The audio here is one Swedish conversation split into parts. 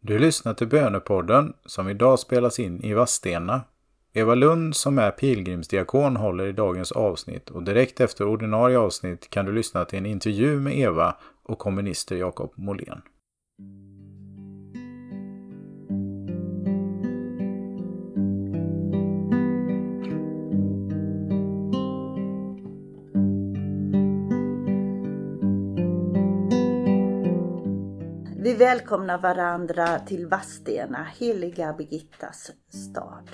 Du lyssnar till Bönepodden som idag spelas in i Vadstena. Eva Lund som är pilgrimsdiakon håller i dagens avsnitt och direkt efter ordinarie avsnitt kan du lyssna till en intervju med Eva och kommunister Jakob Molén. Välkomnar varandra till Vadstena, heliga Birgittas stad.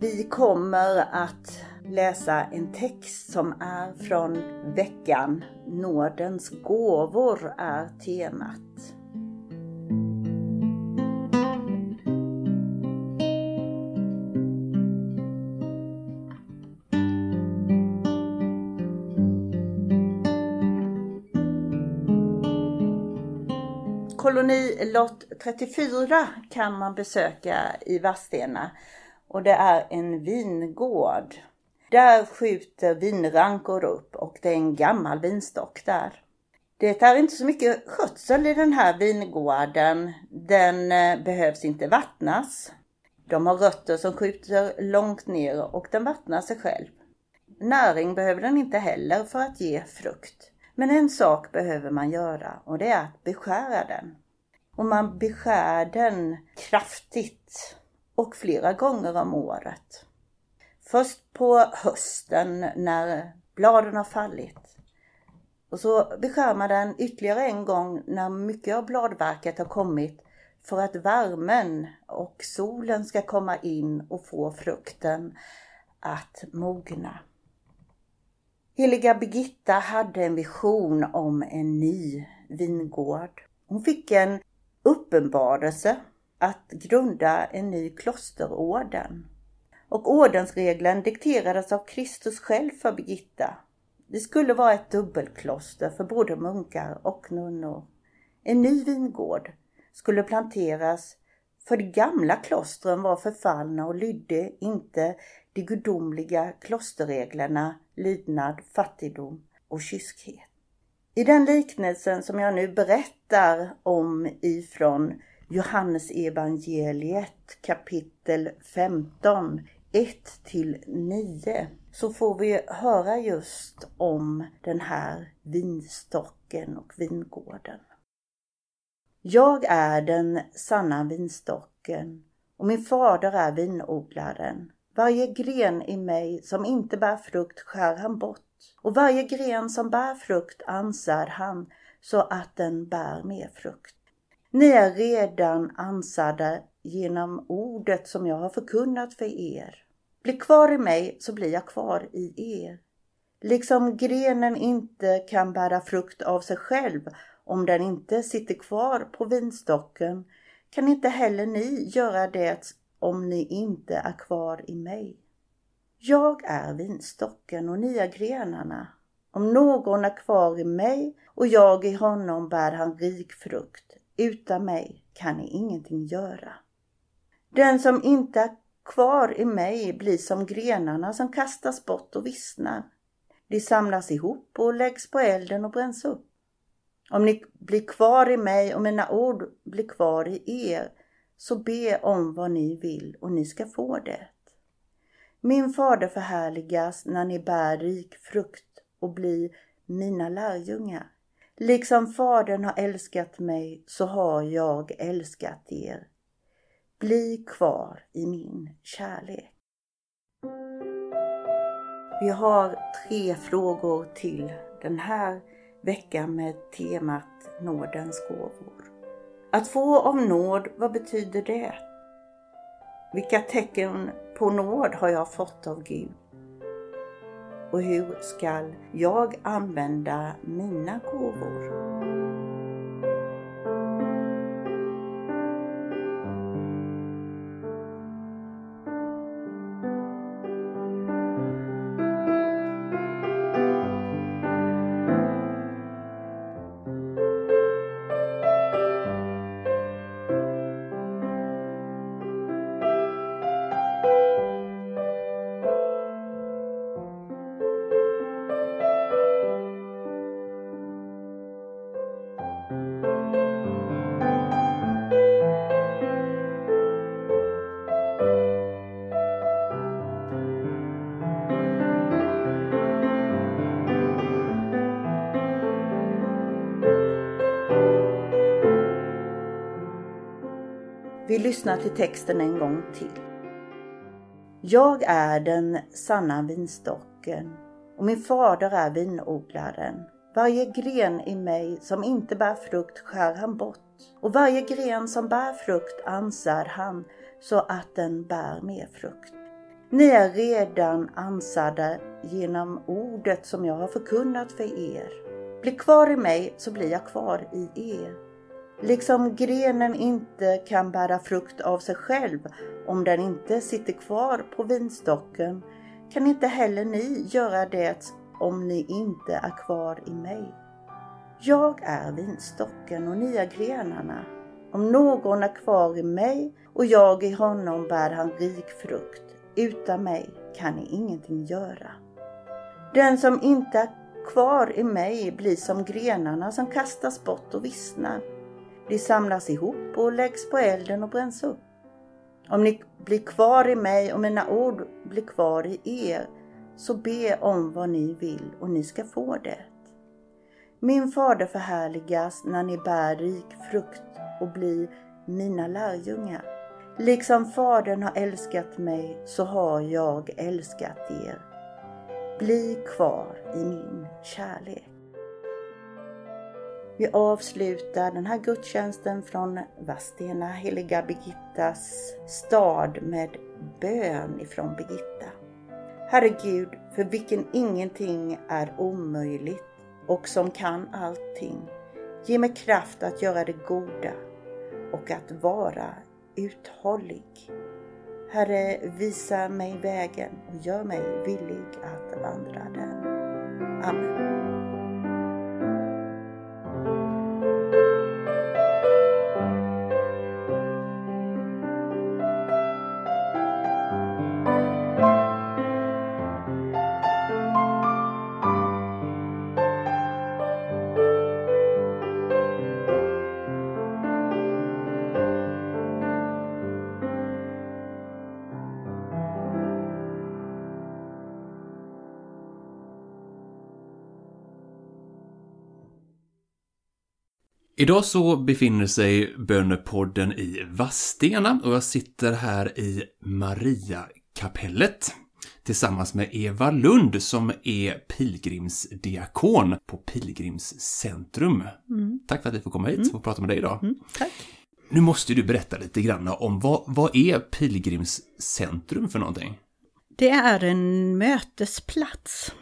Vi kommer att läsa en text som är från veckan Nådens gåvor är temat. Koloni lott 34 kan man besöka i Vadstena och det är en vingård. Där skjuter vinrankor upp och det är en gammal vinstock där. Det är inte så mycket skötsel i den här vingården. Den eh, behövs inte vattnas. De har rötter som skjuter långt ner och den vattnar sig själv. Näring behöver den inte heller för att ge frukt. Men en sak behöver man göra och det är att beskära den. Och man beskär den kraftigt och flera gånger om året. Först på hösten när bladen har fallit. Och så beskär man den ytterligare en gång när mycket av bladverket har kommit för att värmen och solen ska komma in och få frukten att mogna. Heliga Birgitta hade en vision om en ny vingård. Hon fick en uppenbarelse att grunda en ny klosterorden. Och ordensregeln dikterades av Kristus själv för Birgitta. Det skulle vara ett dubbelkloster för både munkar och nunnor. En ny vingård skulle planteras för de gamla klostren var förfallna och lydde inte de gudomliga klosterreglerna lydnad, fattigdom och kyskhet. I den liknelsen som jag nu berättar om ifrån Johannes evangeliet kapitel 15, 1 till 9 så får vi höra just om den här vinstocken och vingården. Jag är den sanna vinstocken och min fader är vinodlaren. Varje gren i mig som inte bär frukt skär han bort och varje gren som bär frukt ansar han så att den bär mer frukt. Ni är redan ansade genom ordet som jag har förkunnat för er. Bli kvar i mig så blir jag kvar i er. Liksom grenen inte kan bära frukt av sig själv om den inte sitter kvar på vinstocken kan inte heller ni göra det om ni inte är kvar i mig. Jag är vinstocken och ni är grenarna. Om någon är kvar i mig och jag i honom bär han rik frukt. Utan mig kan ni ingenting göra. Den som inte är kvar i mig blir som grenarna som kastas bort och vissnar. De samlas ihop och läggs på elden och bränns upp. Om ni blir kvar i mig och mina ord blir kvar i er, så be om vad ni vill och ni ska få det. Min fader förhärligas när ni bär rik frukt och blir mina lärjungar. Liksom Fadern har älskat mig så har jag älskat er. Bli kvar i min kärlek. Vi har tre frågor till den här veckan med temat Nådens gåvor. Att få av nåd, vad betyder det? Vilka tecken på nåd har jag fått av Gud? Och hur skall jag använda mina gåvor? Vi lyssnar till texten en gång till. Jag är den sanna vinstocken och min fader är vinodlaren. Varje gren i mig som inte bär frukt skär han bort och varje gren som bär frukt ansar han så att den bär mer frukt. Ni är redan ansade genom ordet som jag har förkunnat för er. Bli kvar i mig så blir jag kvar i er. Liksom grenen inte kan bära frukt av sig själv om den inte sitter kvar på vinstocken kan inte heller ni göra det om ni inte är kvar i mig. Jag är vinstocken och ni är grenarna. Om någon är kvar i mig och jag i honom bär han rik frukt. Utan mig kan ni ingenting göra. Den som inte är kvar i mig blir som grenarna som kastas bort och vissnar. De samlas ihop och läggs på elden och bränns upp. Om ni blir kvar i mig och mina ord blir kvar i er, så be om vad ni vill och ni ska få det. Min fader förhärligas när ni bär rik frukt och blir mina lärjungar. Liksom Fadern har älskat mig så har jag älskat er. Bli kvar i min kärlek. Vi avslutar den här gudstjänsten från Vadstena heliga Birgittas stad med bön ifrån Birgitta. Herre Gud, för vilken ingenting är omöjligt och som kan allting. Ge mig kraft att göra det goda och att vara uthållig. Herre, visa mig vägen och gör mig villig att vandra den. Amen. Idag så befinner sig Bönepodden i Vastena och jag sitter här i Mariakapellet tillsammans med Eva Lund som är pilgrimsdiakon på Pilgrimscentrum. Mm. Tack för att vi får komma hit mm. och prata med dig idag. Mm, tack. Nu måste du berätta lite grann om vad, vad är Pilgrimscentrum för någonting? Det är en mötesplats.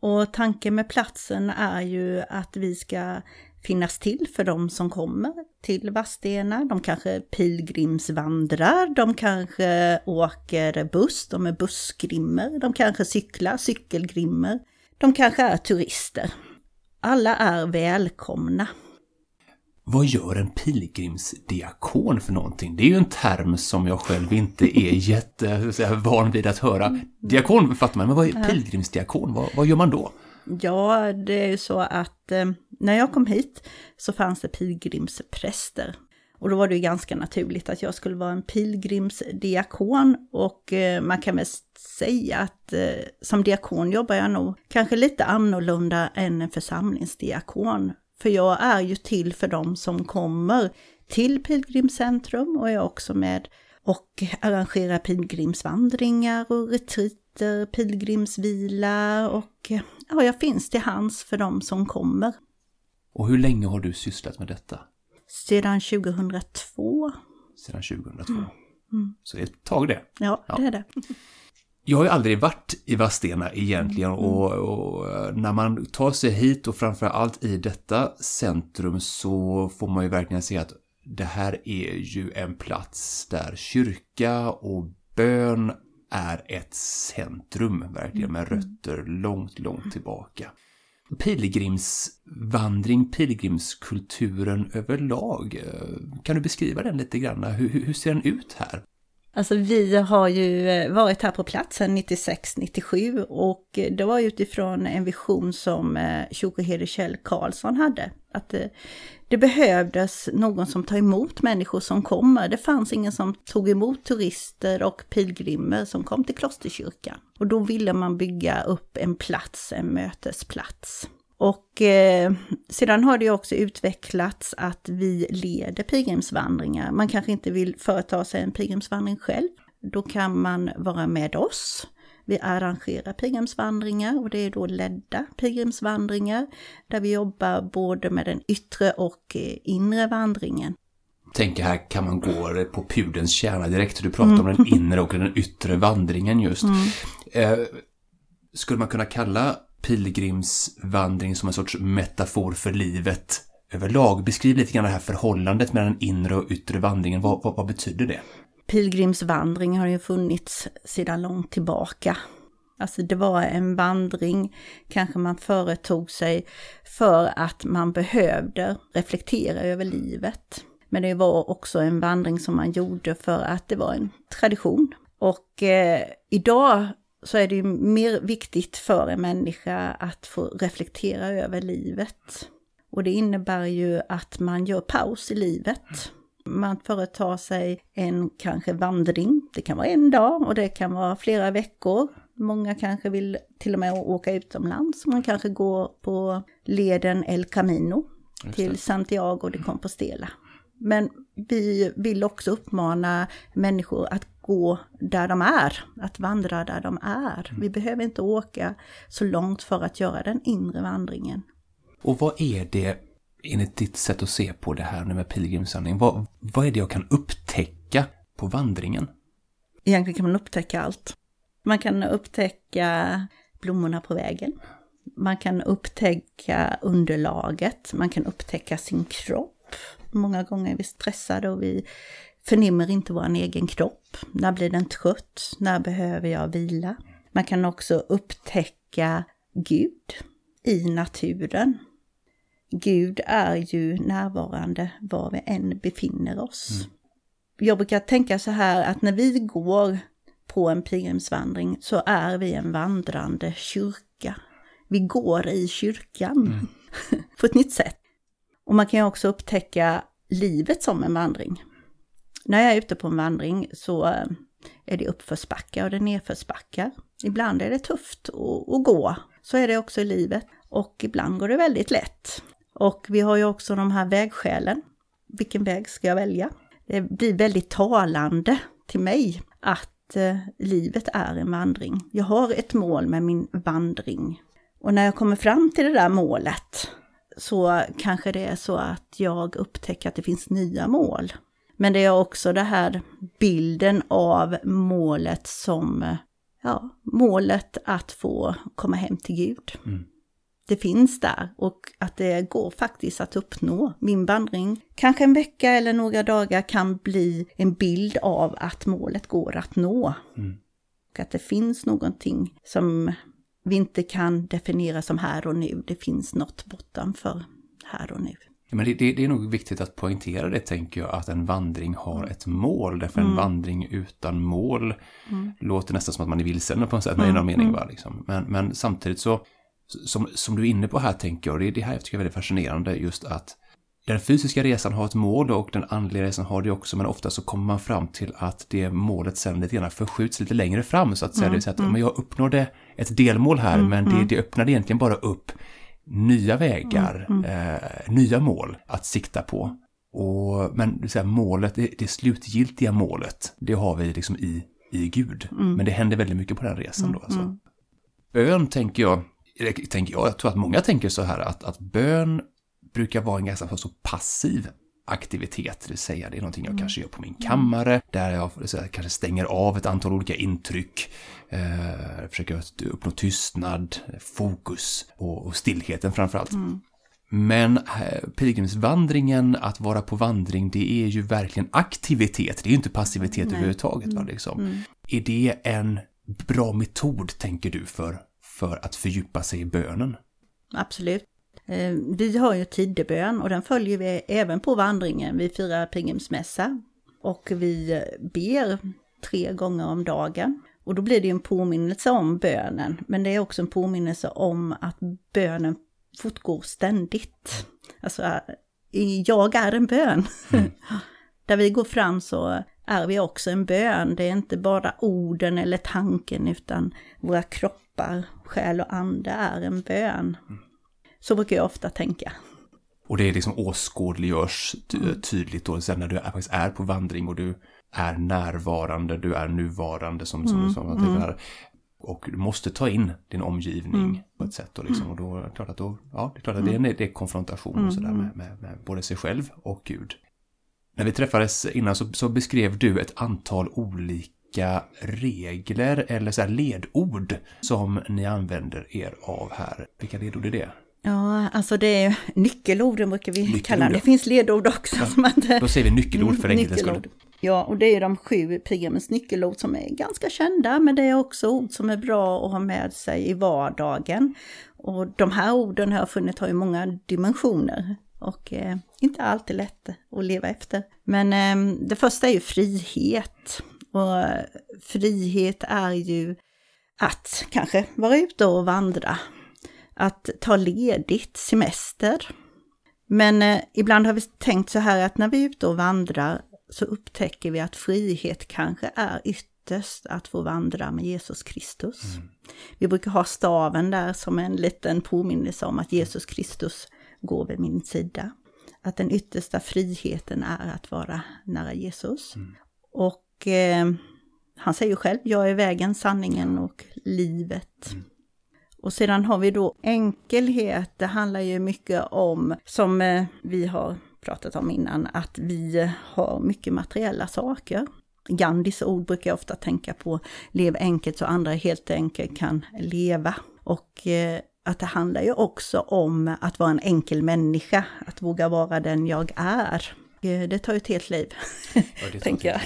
Och tanken med platsen är ju att vi ska finnas till för de som kommer till Vadstena. De kanske pilgrimsvandrar, de kanske åker buss, de är bussgrimmer, de kanske cyklar, cykelgrimmer. De kanske är turister. Alla är välkomna. Vad gör en pilgrimsdiakon för någonting? Det är ju en term som jag själv inte är jättevan vid att höra. Diakon fattar man, men vad är pilgrimsdiakon? Vad, vad gör man då? Ja, det är ju så att eh, när jag kom hit så fanns det pilgrimspräster. Och då var det ju ganska naturligt att jag skulle vara en pilgrimsdiakon och eh, man kan väl säga att eh, som diakon jobbar jag nog kanske lite annorlunda än en församlingsdiakon. För jag är ju till för dem som kommer till Pilgrimscentrum och jag är också med och arrangerar pilgrimsvandringar och retreat retreater, pilgrimsvila och ja, jag finns till hands för dem som kommer. Och hur länge har du sysslat med detta? Sedan 2002. Sedan 2002. Mm. Mm. Så det är ett tag det. Ja, ja, det är det. Jag har ju aldrig varit i Vadstena egentligen mm. och, och, när man tar sig hit och framför allt i detta centrum så får man ju verkligen se att det här är ju en plats där kyrka och bön är ett centrum, verkligen med mm. rötter långt, långt tillbaka. Pilgrimsvandring, pilgrimskulturen överlag, kan du beskriva den lite grann? Hur, hur ser den ut här? Alltså vi har ju eh, varit här på plats sedan 96-97 och eh, det var utifrån en vision som eh, kyrkoherde Kjell Karlsson hade. Att det, det behövdes någon som tar emot människor som kommer. Det fanns ingen som tog emot turister och pilgrimer som kom till klosterkyrkan. Och då ville man bygga upp en plats, en mötesplats. Och eh, sedan har det också utvecklats att vi leder pilgrimsvandringar. Man kanske inte vill företa sig en pilgrimsvandring själv. Då kan man vara med oss. Vi arrangerar pilgrimsvandringar och det är då ledda pilgrimsvandringar där vi jobbar både med den yttre och eh, inre vandringen. Tänker här kan man gå på pudens kärna direkt. Du pratar mm. om den inre och den yttre vandringen just. Mm. Eh, skulle man kunna kalla pilgrimsvandring som en sorts metafor för livet överlag? Beskriv lite grann det här förhållandet mellan den inre och yttre vandringen. Vad, vad, vad betyder det? Pilgrimsvandring har ju funnits sedan långt tillbaka. Alltså det var en vandring, kanske man företog sig för att man behövde reflektera över livet. Men det var också en vandring som man gjorde för att det var en tradition. Och eh, idag så är det ju mer viktigt för en människa att få reflektera över livet. Och det innebär ju att man gör paus i livet. Man företar sig en kanske vandring, det kan vara en dag och det kan vara flera veckor. Många kanske vill till och med åka utomlands. Man kanske går på leden El Camino till Santiago de Compostela. Men vi vill också uppmana människor att gå där de är, att vandra där de är. Vi behöver inte åka så långt för att göra den inre vandringen. Och vad är det, enligt ditt sätt att se på det här nu med pilgrimsvandring, vad, vad är det jag kan upptäcka på vandringen? Egentligen kan man upptäcka allt. Man kan upptäcka blommorna på vägen. Man kan upptäcka underlaget, man kan upptäcka sin kropp. Många gånger är vi stressade och vi förnimmer inte vår egen kropp. När blir den trött? När behöver jag vila? Man kan också upptäcka Gud i naturen. Gud är ju närvarande var vi än befinner oss. Mm. Jag brukar tänka så här att när vi går på en pilgrimsvandring så är vi en vandrande kyrka. Vi går i kyrkan mm. på ett nytt sätt. Och man kan ju också upptäcka livet som en vandring. När jag är ute på en vandring så eh, är det uppförsbackar och det är nedförsbackar. Ibland är det tufft att, gå, så är det också i livet. Och ibland går det väldigt lätt. Och vi har ju också de här vägskälen. Vilken väg ska jag välja? Det blir väldigt talande till mig att eh, livet är en vandring. Jag har ett mål med min vandring. Och när jag kommer fram till det där målet så kanske det är så att jag upptäcker att det finns nya mål. Men det är också det här bilden av målet som, ja, målet att få komma hem till Gud. Mm. Det finns där och att det går faktiskt att uppnå. Min vandring, kanske en vecka eller några dagar, kan bli en bild av att målet går att nå. Mm. Och att det finns någonting som vi inte kan definiera som här och nu. Det finns något bortanför här och nu. Men det, det, det, är nog viktigt att poängtera det, tänker jag, att en vandring har ett mål. Därför mm. en vandring utan mål mm. låter nästan som att man är vilsen på något sätt, mm. i någon mening. Va, liksom. men, men samtidigt så, som, som du är inne på här, tänker jag, det är det här jag tycker är väldigt fascinerande, just att den fysiska resan har ett mål och den andliga resan har det också, men ofta så kommer man fram till att det målet sen lite grann förskjuts lite längre fram, så att säga. Mm. Det vill säga att mm. men jag uppnådde ett delmål här, mm. men det, mm. det öppnade egentligen bara upp nya vägar, mm, mm. Eh, nya mål att sikta på. Och, men här, målet, det, det slutgiltiga målet, det har vi liksom i, i Gud. Mm. Men det händer väldigt mycket på den resan då. Alltså. Mm. Bön tänker jag, tänker jag, jag tror att många tänker så här att, att bön brukar vara en ganska så passiv aktivitet, det vill säga det är någonting jag mm. kanske gör på min kammare, där jag här, kanske stänger av ett antal olika intryck, eh, försöker uppnå tystnad, fokus och, och stillheten framförallt. Mm. Men eh, pilgrimsvandringen, att vara på vandring, det är ju verkligen aktivitet, det är ju inte passivitet Nej. överhuvudtaget. Va, mm. liksom. Mm. Är det en bra metod, tänker du, för, för att fördjupa sig i bönen? Absolut. Eh, vi har ju tidebön och den följer vi även på vandringen. Vi firar pilgrimsmässa och vi ber tre gånger om dagen. Och då blir det en påminnelse om bönen, men det är också en påminnelse om att bönen fortgår ständigt. Alltså, jag är en bön. Mm. Där vi går fram så är vi också en bön. Det är inte bara orden eller tanken, utan våra kroppar, själ och ande är en bön. Mm. Så brukar jag ofta tänka. Och det liksom åskådliggörs ty- tydligt då sen när du är, faktiskt är på vandring och du är närvarande, du är nuvarande som, som, som att det är. Och du måste ta in din omgivning på ett sätt. Och, liksom, och då är det klart att, då, ja, det, är klart att det, är, det är konfrontation och sådär med, med, med både sig själv och Gud. När vi träffades innan så, så beskrev du ett antal olika regler eller så ledord som ni använder er av här. Vilka ledord är det? Ja, alltså det är nyckelorden brukar vi Nyckelord, kalla det. ja. Det finns ledord också. som man inte... Då säger vi nyckelord för enkelhetens skull. Ja, och det är de sju pilgrimens nyckelord som är ganska kända, men det är också ord som är bra att ha med sig i vardagen. Och de här orden har jag funnit har ju många dimensioner och eh, inte alltid lätt att leva efter. Men eh, det första är ju frihet. Och eh, frihet är ju att kanske vara ute och vandra, att ta ledigt, semester. Men eh, ibland har vi tänkt så här att när vi är ute och vandrar så upptäcker vi att frihet kanske är ytterst att få vandra med Jesus Kristus. Vi brukar ha staven där som en liten påminnelse om att Jesus Kristus går vid min sida. Att den yttersta friheten är att vara nära Jesus. Och eh, han säger ju själv, jag är vägen, sanningen och livet. Och sedan har vi då enkelhet, det handlar ju mycket om, som eh, vi har pratat om innan, att vi har mycket materiella saker. Gandhis ord brukar jag ofta tänka på, lev enkelt så andra helt enkelt kan leva. Och eh, att det handlar ju också om att vara en enkel människa, att våga vara den jag är. Eh, Det tar ju ett helt liv, Ja, det tänker jag.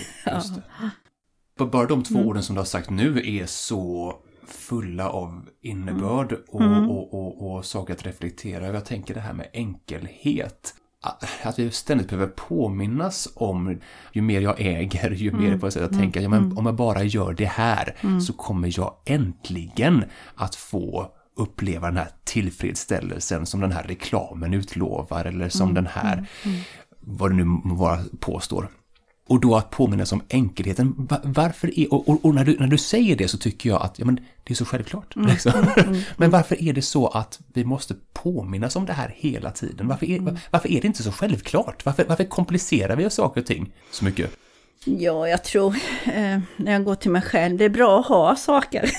Bara de två orden som du har sagt nu är så fulla av innebörd och, och, och, och saker att reflektera. Över. Jag tänker det här med enkelhet. Att vi ständigt behöver påminnas om, ju mer jag äger, ju mer på ett sätt att tänka, ja, men om jag bara gör det här så kommer jag äntligen att få uppleva den här tillfredsställelsen som den här reklamen utlovar eller som den här, vad det nu vara, påstår. Och då att påminnas om enkelheten. Va- Varför är, och, och, och när, du, när du säger det så tycker jag att ja, men det är så självklart. Liksom. men varför är det så att vi måste påminnas om det här hela tiden? Varför är, varför är det inte så självklart? Varför, varför komplicerar vi saker och ting så mycket? Ja, jag tror eh, när jag går till mig själv, det är bra att ha saker.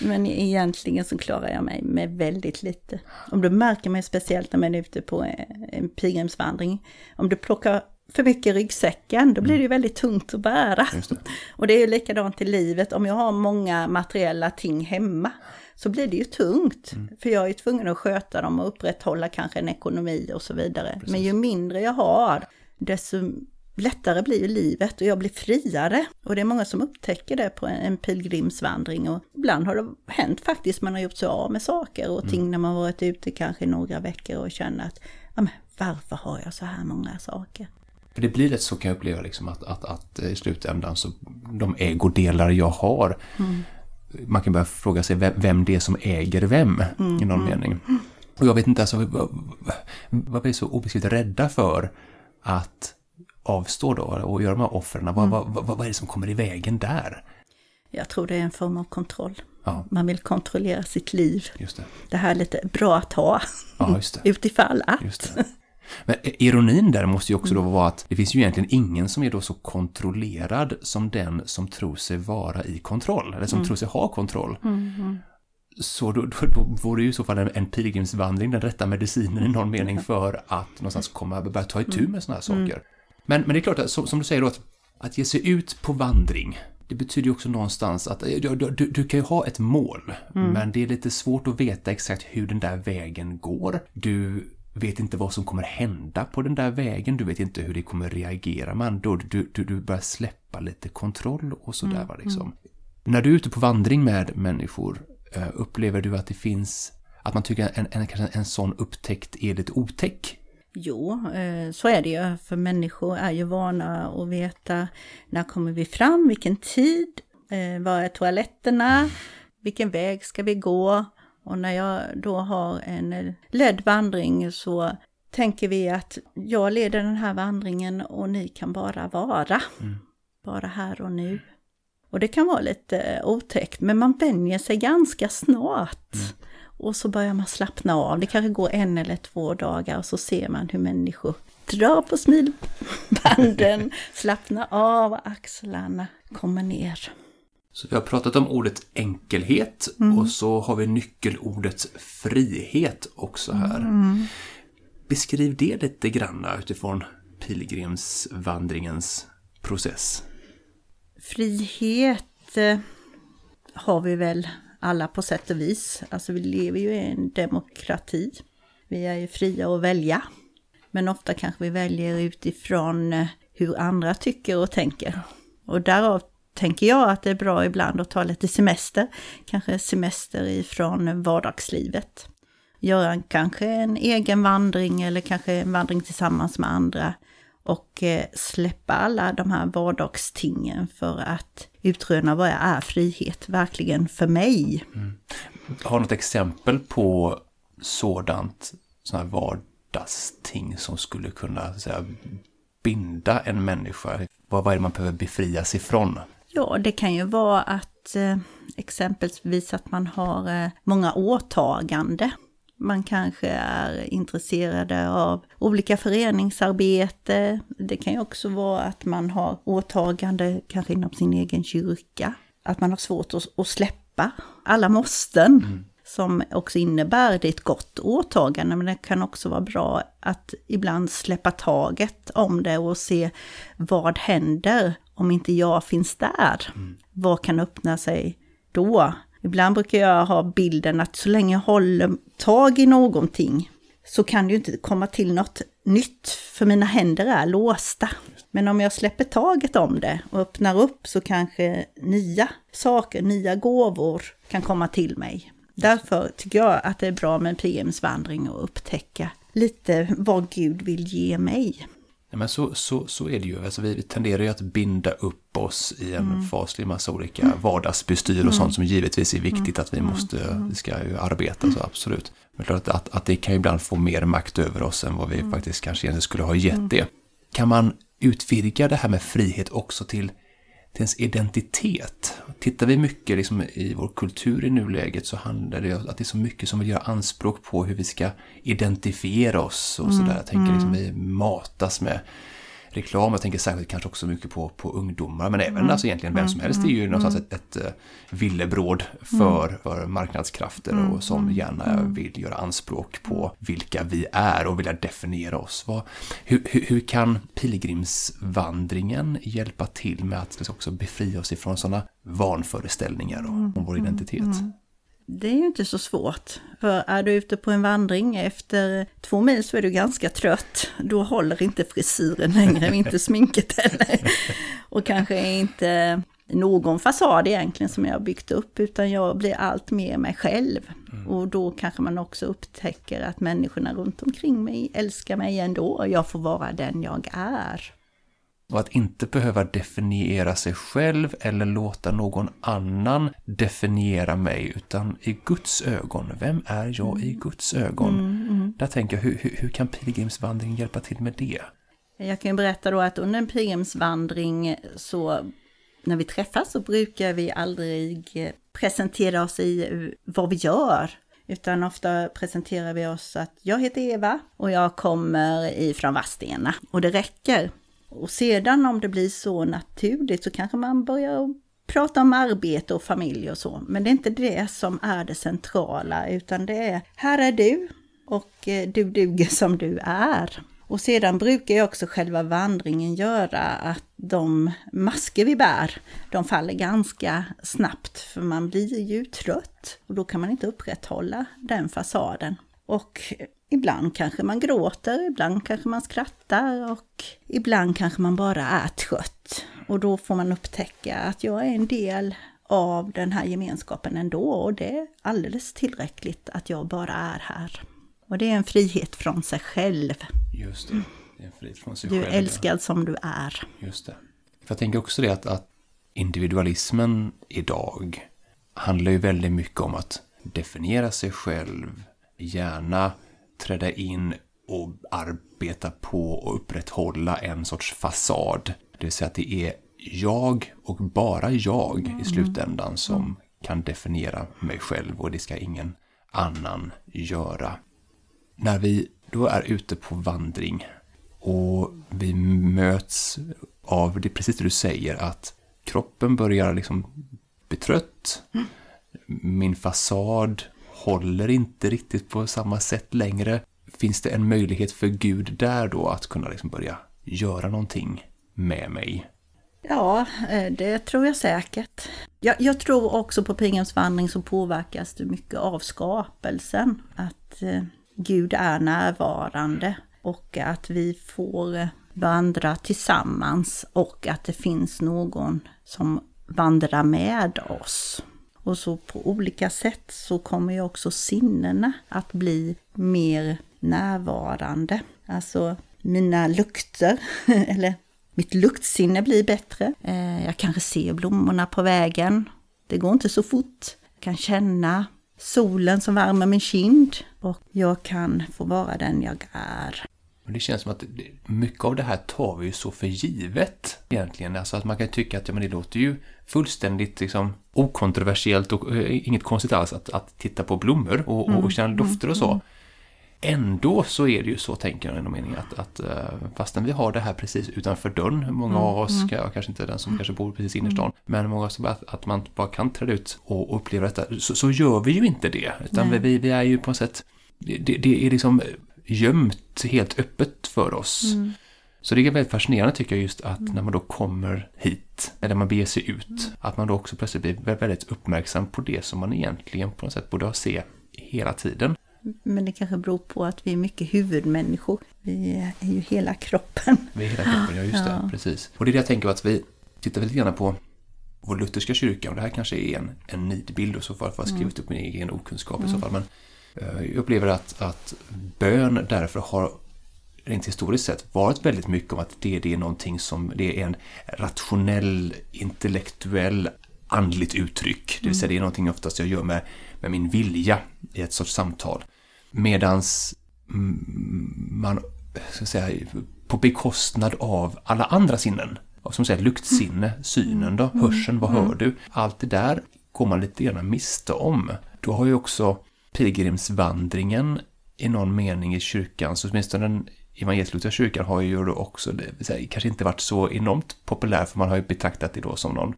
Men egentligen så klarar jag mig med väldigt lite. Om du märker mig speciellt när man är ute på eh, en pilgrimsvandring. Om du plockar för mycket i ryggsäcken, då blir det ju väldigt tungt att bära. Det. Och det är ju likadant i livet, om jag har många materiella ting hemma så blir det ju tungt. För jag är ju tvungen att sköta dem och upprätthålla kanske en ekonomi och så vidare. Men ju mindre jag har, desto lättare blir ju livet och jag blir friare. Och det är många som upptäcker det på en, pilgrimsvandring. Och ibland har det hänt faktiskt, man har gjort sig av med saker och ting när man varit ute kanske i några veckor och känner att ja, men varför har jag så här många saker? För det blir lätt så kan jag uppleva liksom att, att, att i slutändan så de ägodelar jag har man kan börja fråga sig vem, vem det är som äger vem i någon mening. Och jag vet inte, alltså, vad, vad vi är så obeskrivligt rädda för att avstå då och göra de här offren. Vad, vad, vad, vad är det som kommer i vägen där? Jag tror det är en form av kontroll. Ja, Man vill kontrollera sitt liv. just det. Det här är lite bra att ha, Ja, just det. utifall att. Just det. Men ironin där måste ju också då vara att det finns ju egentligen ingen som är då så kontrollerad som den som tror sig vara i kontroll, eller som tror sig ha kontroll. Så då, då, då vore ju i så fall en, en pilgrimsvandring den rätta medicinen i någon mening för att någonstans komma börja ta itu med sådana här saker. Men, men det är klart, att, som, som du säger då, att, att ge sig ut på vandring, det betyder ju också någonstans att du, du, du, kan ju ha ett mål, men det är lite svårt att veta exakt hur den där vägen går. Du vet inte vad som kommer hända på den där vägen, du vet inte hur det kommer reagera. Man, då du, du, du börjar släppa lite kontroll och sådär. va, liksom. När du är ute på vandring med människor, eh, upplever du att det finns, att man tycker en, en, kanske en sån upptäckt är lite otäck? Jo, eh, så är det ju. För människor är ju vana att veta när kommer vi fram, vilken tid, eh, var är toaletterna, vilken väg ska vi gå? Och när jag då har en ledd vandring så tänker vi att jag leder den här vandringen och ni kan bara vara. Vara här och nu. Och det kan vara lite eh, otäckt, men man vänjer sig ganska snart. Och så börjar man slappna av. Det kanske går en eller två dagar och så ser man hur människor drar på smilbanden, slappnar av axlarna, kommer ner. Så vi har pratat om ordet enkelhet Mm. och så har vi nyckelordet frihet också här. Mm. Beskriv det lite granna utifrån pilgrimsvandringens process. Frihet eh, har vi väl alla på sätt och vis. Alltså vi lever ju i en demokrati. Vi är ju fria att välja. Men ofta kanske vi väljer utifrån eh, hur andra tycker och tänker. Och därav tänker jag att det är bra ibland att ta lite semester. Kanske semester ifrån vardagslivet. Göra kanske en egen vandring eller kanske en vandring tillsammans med andra. Och eh, släppa alla de här vardagstingen för att utröna vad är frihet verkligen för mig. Mm. Har du något exempel på sådant, sådana här vardagsting som skulle kunna så att säga, binda en människa? Vad, vad är det man behöver befrias ifrån? Ja, det kan ju vara att eh, exempelvis att man har eh, många åtagande. Man kanske är intresserade av olika föreningsarbete. Det kan ju också vara att man har åtagande kanske inom sin egen kyrka. Att man har svårt att, släppa alla måsten. Som också innebär det ett gott åtagande, men det kan också vara bra att ibland släppa taget om det och se vad händer om inte jag finns där. Vad kan öppna sig då? Ibland brukar jag ha bilden att så länge jag håller tag i någonting så kan det ju inte komma till något nytt, för mina händer är låsta. Men om jag släpper taget om det och öppnar upp så kanske nya saker, nya gåvor kan komma till mig. Därför tycker jag att det är bra med en pilgrimsvandring och upptäcka lite vad Gud vill ge mig. Men så, så, så är det ju. Alltså, vi tenderar ju att binda upp oss i en faslig massa olika vardagsbestyr och sånt som givetvis är viktigt att vi måste, vi ska ju arbeta så absolut. Men klart att, att det kan ju ibland få mer makt över oss än vad vi faktiskt kanske egentligen skulle ha gett det. Kan man utvidga det här med frihet också till, till ens identitet? Tittar vi mycket liksom i vår kultur i nuläget så handlar det om att det är så mycket som vill göra anspråk på hur vi ska identifiera oss och sådär. Jag tänker liksom vi matas med reklam. Jag tänker särskilt kanske också mycket på, på ungdomar, men även alltså egentligen vem som helst. Är ju någonstans ett, ett eh, villebråd för, för marknadskrafter och som gärna vill göra anspråk på vilka vi är och vilja definiera oss. Vad, hur, hur, hur kan pilgrimsvandringen hjälpa till med att liksom också befria oss ifrån sådana vanföreställningar om vår identitet? Det är ju inte så svårt. För är du ute på en vandring efter två mil så är du ganska trött. Då håller inte frisyren längre, inte sminket heller. Och kanske inte någon fasad egentligen som jag har byggt upp, utan jag blir allt mer mig själv. Och då kanske man också upptäcker att människorna runt omkring mig älskar mig ändå. Jag får vara den jag är. Och att inte behöva definiera sig själv eller låta någon annan definiera mig, utan i Guds ögon. Vem är jag i Guds ögon? Där tänker jag, hur, hur, hur kan pilgrimsvandringen hjälpa till med det? Jag kan berätta då att under en pilgrimsvandring så när vi träffas så brukar vi aldrig presentera oss i vad vi gör. Utan ofta presenterar vi oss att jag heter Eva och jag kommer ifrån Vadstena. Och det räcker. Och sedan om det blir så naturligt så kanske man börjar prata om arbete och familj och så. Men det är inte det som är det centrala utan det är här är du och eh, du duger som du är. Och sedan brukar jag också själva vandringen göra att de masker vi bär, de faller ganska snabbt för man blir ju trött och då kan man inte upprätthålla den fasaden. Och ibland kanske man gråter, ibland kanske man skrattar och ibland kanske man bara är trött. Och då får man upptäcka att jag är en del av den här gemenskapen ändå och det är alldeles tillräckligt att jag bara är här. Och det är en frihet från sig själv. Just det, det är en frihet från sig Du är själv. älskad som du är. Just det. Jag tänker också det att, att individualismen idag handlar ju väldigt mycket om att definiera sig själv, gärna träda in och arbeta på och upprätthålla en sorts fasad. Det vill säga att det är jag och bara jag i slutändan som kan definiera mig själv och det ska ingen annan göra. När vi då är ute på vandring och vi möts av det precis det du säger att kroppen börjar liksom bli trött. Min fasad håller inte riktigt på samma sätt längre. Finns det en möjlighet för Gud där då att kunna liksom börja göra någonting med mig? Ja, eh, det tror jag säkert. Jag, jag tror också på pilgrimsvandring så påverkas du mycket av skapelsen. Att eh, Gud är närvarande och att vi får vandra tillsammans och att det finns någon som vandrar med oss. Och så på olika sätt så kommer ju också sinnena att bli mer närvarande. Alltså mina lukter, eller mitt luktsinne blir bättre. Eh, jag kanske ser blommorna på vägen. Det går inte så fort. Jag kan känna solen som värmer min kind och jag kan få vara den jag är. Men det känns som att mycket av det här tar vi ju så för givet egentligen. Alltså att man kan tycka att ja, men det låter ju fullständigt liksom, okontroversiellt och äh, inget konstigt alls att, att titta på blommor och, och, och känna dofter och så. Mm. Ändå så är det ju så, tänker jag, i någon mening att, att uh, fastän vi har det här precis utanför dörren, många mm, av oss, mm. kanske inte den som mm. kanske bor precis i innerstan, men många som att, att man bara kan träda ut och uppleva detta, så, så gör vi ju inte det. Utan vi, vi är ju på något sätt, det, det är liksom gömt helt öppet för oss. Mm. Så det är väldigt fascinerande tycker jag just att mm. när man då kommer hit, eller man beger sig ut, mm. att man då också plötsligt blir väldigt uppmärksam på det som man egentligen på något sätt borde ha se hela tiden. Men det kanske beror på att vi är mycket huvudmänniskor. Vi är ju hela kroppen. Vi är hela kroppen, ja just det, precis. Och det är det jag tänker på att vi tittar lite grann på vår lutherska kyrka, och det här kanske är en, en nidbild och så fall, för att ha skrivit upp min egen okunskap i så fall, men jag upplever att, att bön därför har rent historiskt sett varit väldigt mycket om att det, det är någonting som, det är en rationell, intellektuell, andligt uttryck. Det vill säga det är någonting oftast jag gör med, med min vilja i ett sorts samtal. Medans man, ska säga, på bekostnad av alla andra sinnen, som säger luktsinne, synen då, hörseln, vad hör du? Allt det där går man lite grann miste om. Då har ju också pilgrimsvandringen i någon mening i kyrkan, så åtminstone den evangelisk kyrkan har ju då också kanske inte varit så enormt populär, för man har ju betraktat det då som någon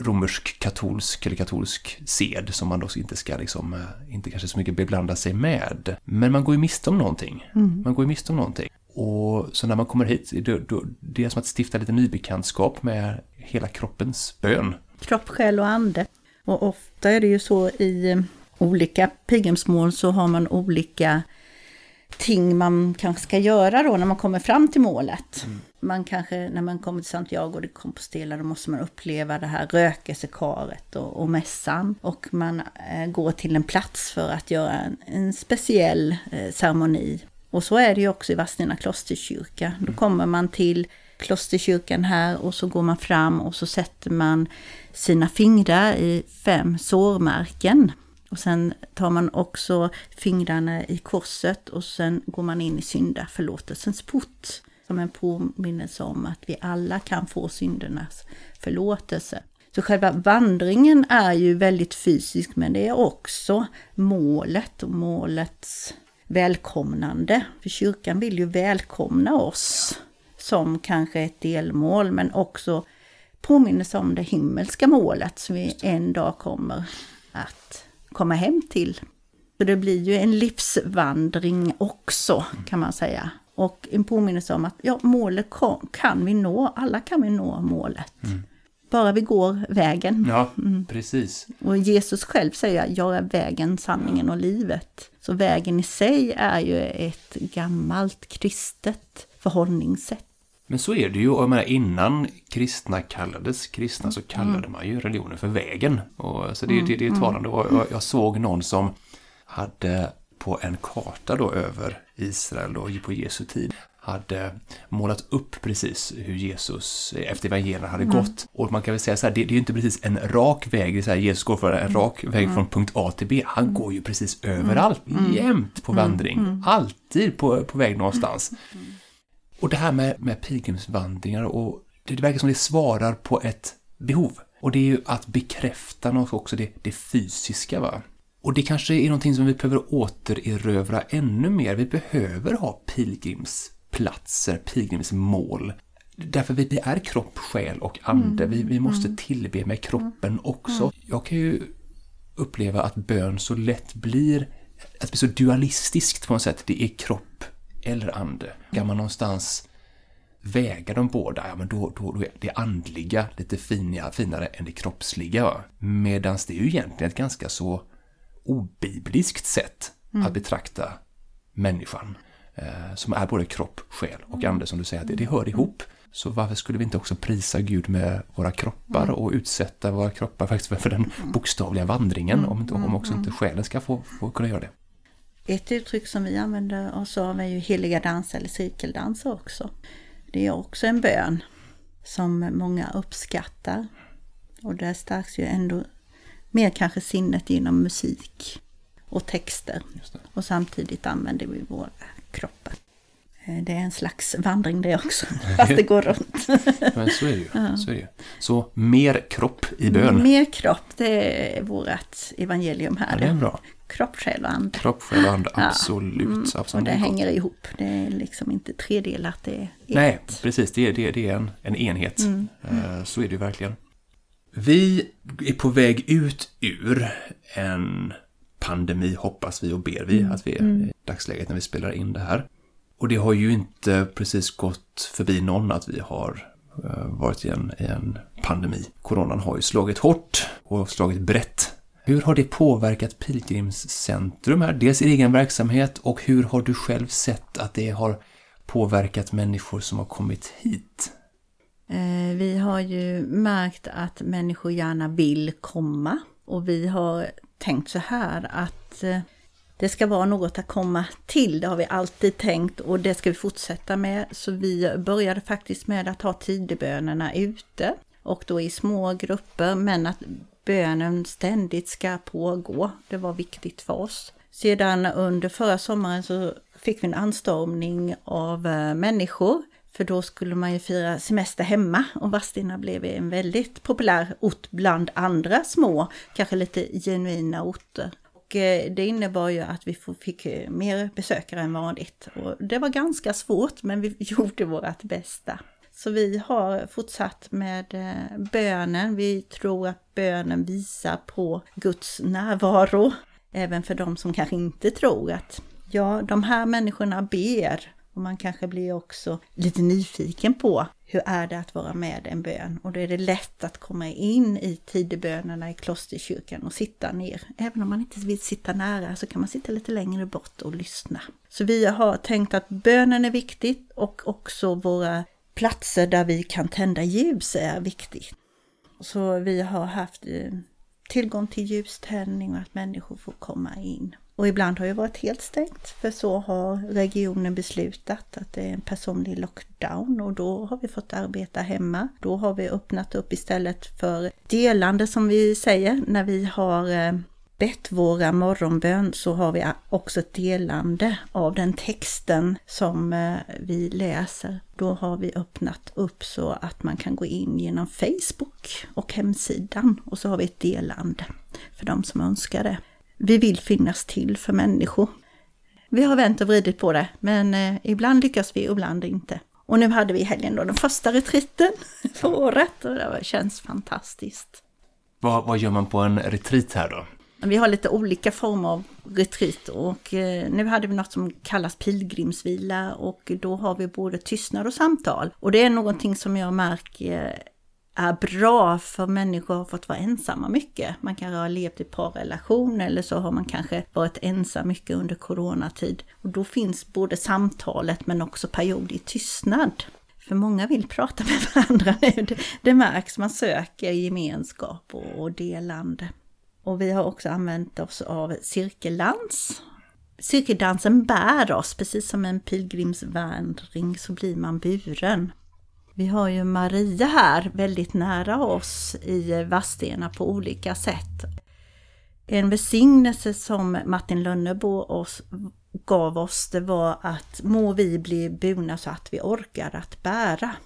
romersk katolsk eller katolsk sed som man då inte ska liksom, eh, inte kanske så mycket beblanda sig med. Men man går ju miste om någonting. Mm. Man går ju miste om någonting. Och så när man kommer hit, då, då, det är som att stifta lite nybekantskap med hela kroppens bön. Kropp, själ och ande. Och ofta är det ju så i olika pilgrimsmål så har man olika ting man kanske ska göra då när man kommer fram till målet. Mm. Man kanske, när man kommer till Santiago de Compostela, då måste man uppleva det här rökelsekaret och, och mässan. Och man eh, går till en plats för att göra en, en speciell eh, ceremoni. Och så är det ju också i Vadstena klosterkyrka. Då mm. kommer man till klosterkyrkan här och så går man fram och så sätter man sina fingrar i fem sårmärken. Och sen tar man också fingrarna i korset och sen går man in i syndaförlåtelsens port. Som en påminnelse om att vi alla kan få syndernas förlåtelse. Så själva vandringen är ju väldigt fysisk men det är också målet och målets välkomnande. För kyrkan vill ju välkomna oss som kanske ett delmål men också påminnelse om det himmelska målet som vi en dag kommer att komma hem till. Så det blir ju en livsvandring också kan man säga. Och en påminnelse om att ja, målet kan vi nå, alla kan vi nå målet. Mm. Bara vi går vägen. Ja, mm. precis. Och Jesus själv säger jag är vägen, sanningen och livet. Så vägen i sig är ju ett gammalt kristet förhållningssätt. Men så är det ju, jag menar innan kristna kallades kristna så kallade mm. man ju religionen för vägen. Och, så det, det, det är mm, talande. Och jag, jag såg någon som hade på en karta då över Israel då, på Jesu tid hade målat upp precis hur Jesus efter evangelierna hade mm. gått. Och man kan väl säga så här, det, det är ju inte precis en rak väg, det är så här, Jesus går för en rak väg mm. från punkt A till B. Han mm. går ju precis överallt, mm. jämt på vandring. Alltid på, på väg någonstans. Och det här med, med pilgrimsvandringar och det, det verkar som det svarar på ett behov. Och det är ju att bekräfta något också det, det fysiska va. Och det kanske är någonting som vi behöver återerövra ännu mer. Vi behöver ha pilgrimsplatser, pilgrimsmål. Därför vi är kropp, själ och ande. Mm. Vi, vi måste mm. tillbe med kroppen mm. också. Mm. Jag kan ju uppleva att bön så lätt blir, att det blir så dualistiskt på något sätt. Det är kropp eller ande. Kan man någonstans väga de båda, ja men då, då, då är det andliga lite finare, finare än det kroppsliga. Medan det är ju egentligen ett ganska så obibliskt sätt mm. att betrakta människan. Eh, som är både kropp, själ och ande, som du säger, det, det hör ihop. Så varför skulle vi inte också prisa Gud med våra kroppar mm. och utsätta våra kroppar faktiskt för den bokstavliga vandringen, mm. om, om också inte själen ska få, få kunna göra det. Ett uttryck som vi använder oss av är ju heliga danser eller cirkeldanser också. Det är också en bön som många uppskattar. Och där stärks ju ändå mer kanske sinnet genom musik och texter. Och samtidigt använder vi våra kroppar. Eh, det är en slags vandring det också, fast det går runt. Men så är det ju. Ja. Så, är det ju. så mer kropp i bön. Mer kropp, det är vårt evangelium här. Ja, det är bra. Kropp, själ och ande. Kropp, själ och ande, absolut. Ja. Mm. absolut. Och det hänger ihop. Det är liksom inte tredelat, det är ett. Nej, precis. Det är, det är, det är en, en enhet. Mm. Uh, så är det ju verkligen. Vi är på väg ut ur en pandemi, hoppas vi och ber vi mm. att vi är mm. i dagsläget när vi spelar in det här. Och det har ju inte precis gått förbi någon att vi har uh, varit i en, i en pandemi. Coronan har ju slagit hårt och slagit brett hur har det påverkat Pilgrimscentrum här? Dels i egen verksamhet och hur har du själv sett att det har påverkat människor som har kommit hit? Eh, vi har ju märkt att människor gärna vill komma och vi har tänkt så här att eh, det ska vara något att komma till, det har vi alltid tänkt och det ska vi fortsätta med. Så vi började faktiskt med att ha tidebönerna ute och då i små grupper men att bönen ständigt ska pågå. Det var viktigt för oss. Sedan under förra sommaren så fick vi en anstormning av eh, människor. För då skulle man ju fira semester hemma och Vadstena blev en väldigt populär ort bland andra små, kanske lite genuina orter. Och eh, det innebar ju att vi fick eh, mer besökare än vanligt. Och det var ganska svårt men vi gjorde vårt bästa. Så vi har fortsatt med eh, bönen. Vi tror att bönen visar på Guds närvaro. Även för de som kanske inte tror att ja, de här människorna ber. Och man kanske blir också lite nyfiken på hur är det att vara med en bön? Och då är det lätt att komma in i tidebönerna i klosterkyrkan och sitta ner. Även om man inte vill sitta nära så kan man sitta lite längre bort och lyssna. Så vi har tänkt att bönen är viktigt och också våra platser där vi kan tända ljus är viktigt. Så vi har haft eh, tillgång till ljuständning och att människor får komma in. Och ibland har det varit helt stängt, för så har regionen beslutat att det är en personlig lockdown och då har vi fått arbeta hemma. Då har vi öppnat upp istället för delande som vi säger när vi har eh, bett våra morgonbön så har vi också ett delande av den texten som eh, vi läser. Då har vi öppnat upp så att man kan gå in genom Facebook och hemsidan och så har vi ett delande för de som önskar det. Vi vill finnas till för människor. Vi har vänt och vridit på det, men eh, ibland lyckas vi, ibland inte. Och nu hade vi i helgen då den första retriten för året och det känns fantastiskt. Vad, vad gör man på en retreat här då? Vi har lite olika former av retreat och eh, nu hade vi något som kallas pilgrimsvila och då har vi både tystnad och samtal. Och det är någonting som jag märker är bra för människor har fått vara ensamma mycket. Man kan ha levt i parrelation eller så har man kanske varit ensam mycket under coronatid. Och då finns både samtalet men också period i tystnad. För många vill prata med varandra nu. Det, det märks, man söker gemenskap och, och delande. Och vi har också använt oss av cirkeldans. Cirkeldansen bär oss, precis som en pilgrimsvandring så blir man buren. Vi har ju Maria här väldigt nära oss i Vadstena på olika sätt. En välsignelse som Martin Lönnebo oss, gav oss det var att må vi bli burna så att vi orkar att bära.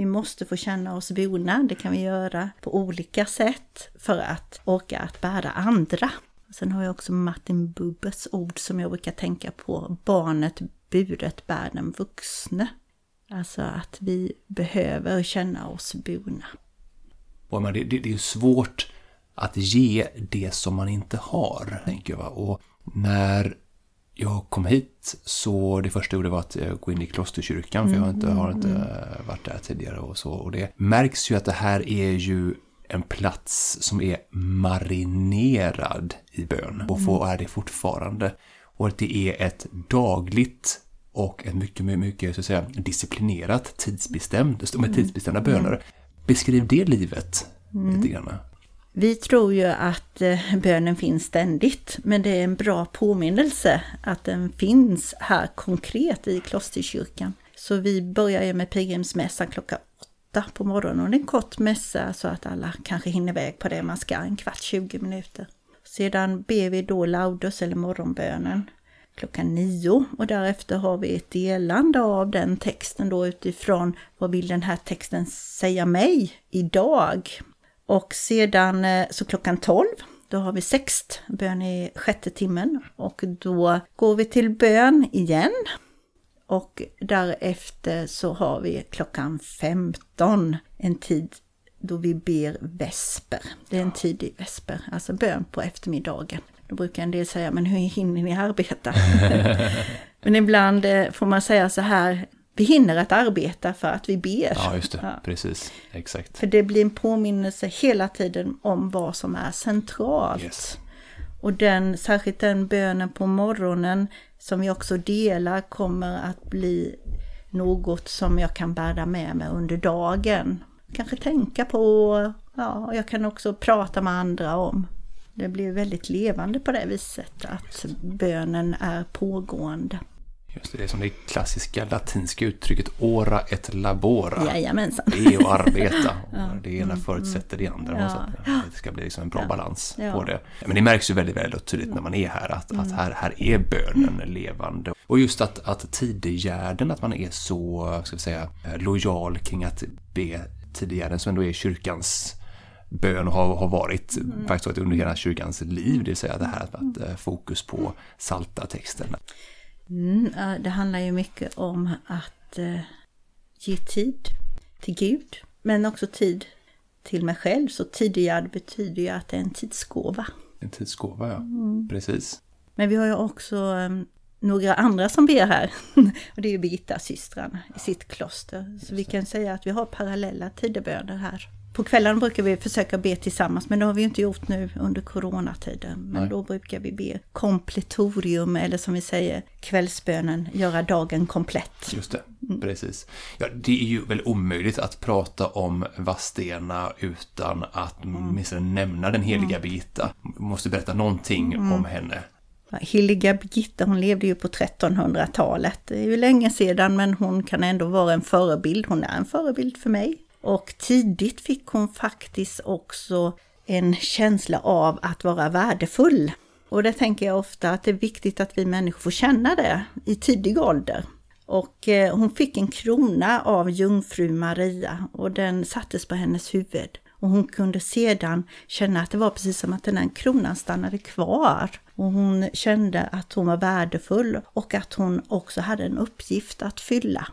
Vi måste få känna oss bona, det kan vi göra på olika sätt för att orka att bära andra. Sen har jag också Martin Bubbes ord som jag brukar tänka på. Barnet buret bär den vuxne. Alltså att vi behöver känna oss bona. Det, det, det är svårt att ge det som man inte har, tänker jag. Och när jag kom hit så det första jag gjorde var att gå in i klosterkyrkan för jag har inte, har inte varit där tidigare och så. Och det märks ju att det här är ju en plats som är marinerad i bön och får, är det fortfarande. Och att det är ett dagligt och ett mycket, mycket så att säga, disciplinerat, tidsbestämt, med tidsbestämda böner. Beskriv det livet lite grann. Vi tror ju att eh, bönen finns ständigt, men det är en bra påminnelse att den finns här konkret i klosterkyrkan. Så vi börjar ju med pilgrimsmässan klockan åtta på morgonen och det är en kort mässa så att alla kanske hinner iväg på det man ska, en kvart, 20 minuter. Sedan ber vi då Laudus eller morgonbönen klockan nio och därefter har vi ett delande av den texten då utifrån vad vill den här texten säga mig idag? Och sedan eh, så klockan 12 då har vi sext, bön i sjätte timmen och då går vi till bön igen. Och därefter så har vi klockan 15 en tid då vi ber vesper. Det är en tidig vesper, alltså bön på eftermiddagen. Då brukar en del säga, men hur hinner ni arbeta? men ibland eh, får man säga så här, vi hinner att arbeta för att vi ber. Ja, just det. Ja. Precis. Exakt. För det blir en påminnelse hela tiden om vad som är centralt. Yes. Och den, särskilt den bönen på morgonen som vi också delar kommer att bli något som jag kan bära med mig under dagen. Kanske tänka på, ja, jag kan också prata med andra om. Det blir väldigt levande på det viset att bönen är pågående. Just det, det är som det klassiska latinska uttrycket ora et labora. Jajamensan. Det är att arbeta. ja. Det ena mm, förutsätter det andra. Ja. Det ska bli liksom en bra ja. balans på det. Men det märks ju väldigt, väldigt tydligt när man är här att, mm. att här, här är bönen levande. Och just att, att tidigärden, att man är så, ska vi säga, lojal kring att be tidigärden som ändå är kyrkans bön har, har varit mm. faktiskt under hela kyrkans liv, det vill säga det här att, att eh, fokus på salta texterna. Mm, det handlar ju mycket om att eh, ge tid till Gud, men också tid till mig själv. Så tidigare betyder ju att det är en tidsgåva. En tidsgåva, ja. Mm. Precis. Men vi har ju också um, några andra som ber här. och det är ju Birgitta-systrarna i sitt kloster. Så vi kan säga att vi har parallella tideböner här. På kvällarna brukar vi försöka be tillsammans, men det har vi inte gjort nu under coronatiden. Men Nej. då brukar vi be kompletorium, eller som vi säger, kvällsbönen, göra dagen komplett. Just det, mm. precis. Ja, det är ju väl omöjligt att prata om Vastena utan att mm. nämna den heliga mm. Birgitta. Måste berätta någonting mm. om henne. Heliga Birgitta hon levde ju på 1300-talet. Det är ju länge sedan men hon kan ändå vara en förebild. Hon är en förebild för mig. Och tidigt fick hon faktiskt också en känsla av att vara värdefull. Och det tänker jag ofta att det är viktigt att vi människor får känna det i tidig ålder. Och eh, hon fick en krona av jungfru Maria och den sattes på hennes huvud. Och hon kunde sedan känna att det var precis som att den här kronan stannade kvar. Och hon kände att hon var värdefull och att hon också hade en uppgift att fylla.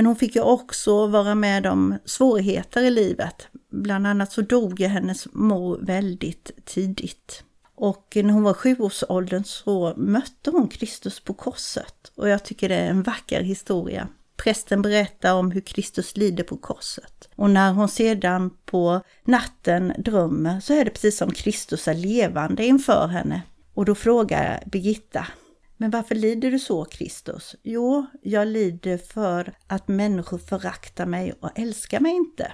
Men hon fick ju också vara med om svårigheter i livet. Bland annat så dog ju hennes mor väldigt tidigt. Och när hon var sjuårsåldern så mötte hon Kristus på korset. Och jag tycker det är en vacker historia. Prästen berättar om hur Kristus lider på korset. Och när hon sedan på natten drömmer så är det precis som Kristus är levande inför henne. Och då frågar Birgitta, men varför lider du så, Kristus? Jo, jag lider för att människor föraktar mig och älskar mig inte.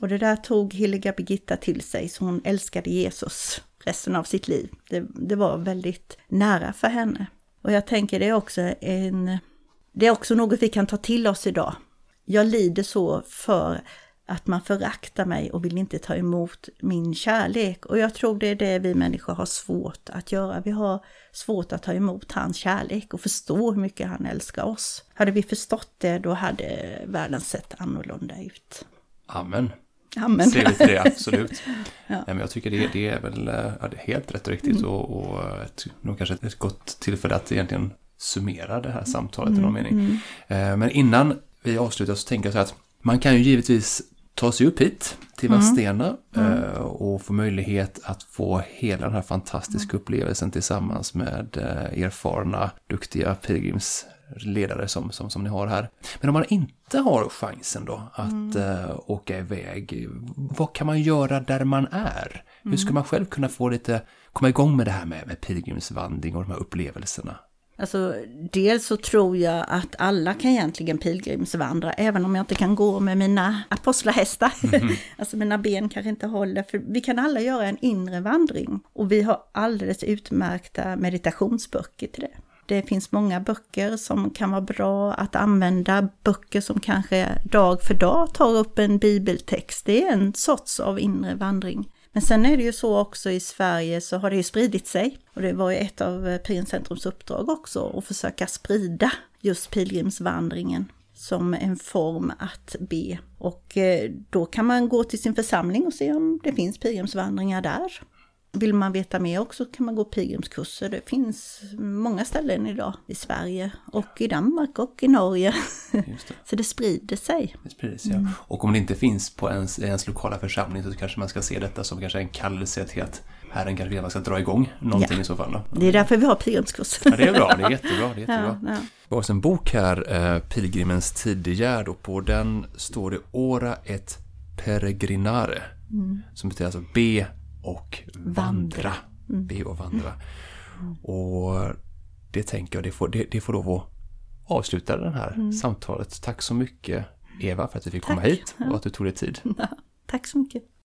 Och det där tog heliga Birgitta till sig, så hon älskade Jesus resten av sitt liv. Det, det var väldigt nära för henne. Och jag tänker det är också en... Det är också något vi kan ta till oss idag. Jag lider så för att man föraktar mig och vill inte ta emot min kärlek. Och jag tror det är det vi människor har svårt att göra. Vi har svårt att ta emot hans kärlek och förstå hur mycket han älskar oss. Hade vi förstått det, då hade världen sett annorlunda ut. Amen. Amen. Trevligt det, absolut. ja. men jag tycker det, det är väl ja, det är helt rätt och riktigt mm. och, och ett, nog kanske ett gott tillfälle att egentligen summera det här samtalet i någon Mm, mening. Eh, Men innan vi avslutar så tänker jag så här att man kan ju givetvis ta sig upp hit till Vadstena eh, och få möjlighet att få hela den här fantastiska upplevelsen tillsammans med eh, erfarna, duktiga pilgrimsledare som, som, som ni har här. Men om man inte har chansen då att eh, åka iväg, vad kan man göra där man är? Hur ska man själv kunna få lite, komma igång med det här med, med pilgrimsvandring och de här upplevelserna? Alltså, dels så tror jag att alla kan egentligen pilgrimsvandra, även om jag inte kan gå med mina apostlahästar. alltså mina ben kanske inte håller, för vi kan alla göra en inre vandring. Och vi har alldeles utmärkta meditationsböcker till det. Det finns många böcker som kan vara bra att använda, böcker som kanske dag för dag tar upp en bibeltext. Det är en sorts av inre vandring. Men sen är det ju så också i Sverige så har det ju spridit sig. Och det var ju ett av eh, Pilgrimscentrums uppdrag också att försöka sprida just pilgrimsvandringen som en form att be. Och eh, då kan man gå till sin församling och se om det finns pilgrimsvandringar där. Vill man veta mer också kan man gå pilgrimskurser. Det finns många ställen idag i Sverige och i Danmark och i Norge. Det. så det sprider sig. Det sprider sig, ja. Och om det inte finns på ens, ens lokala församling så kanske man ska se detta som kanske en kallelse till att Herren kanske man ska dra igång någonting ja. i så fall. Då. Det är därför vi har pilgrimskurser. Ja, det är bra, det är jättebra. Det är jättebra. Ja, ja. Vi har en bok här, Pilgrimens tidigärd, och på den står det Ora et peregrinare, mm. som betyder alltså be och vandra. Mm. Be och vandra. Mm. Och det tänker jag, det får, det, det får lov att avsluta det här mm. samtalet. Tack så mycket Eva för att du fick Tack. komma hit och att du tog dig tid. Ja, tack så mycket.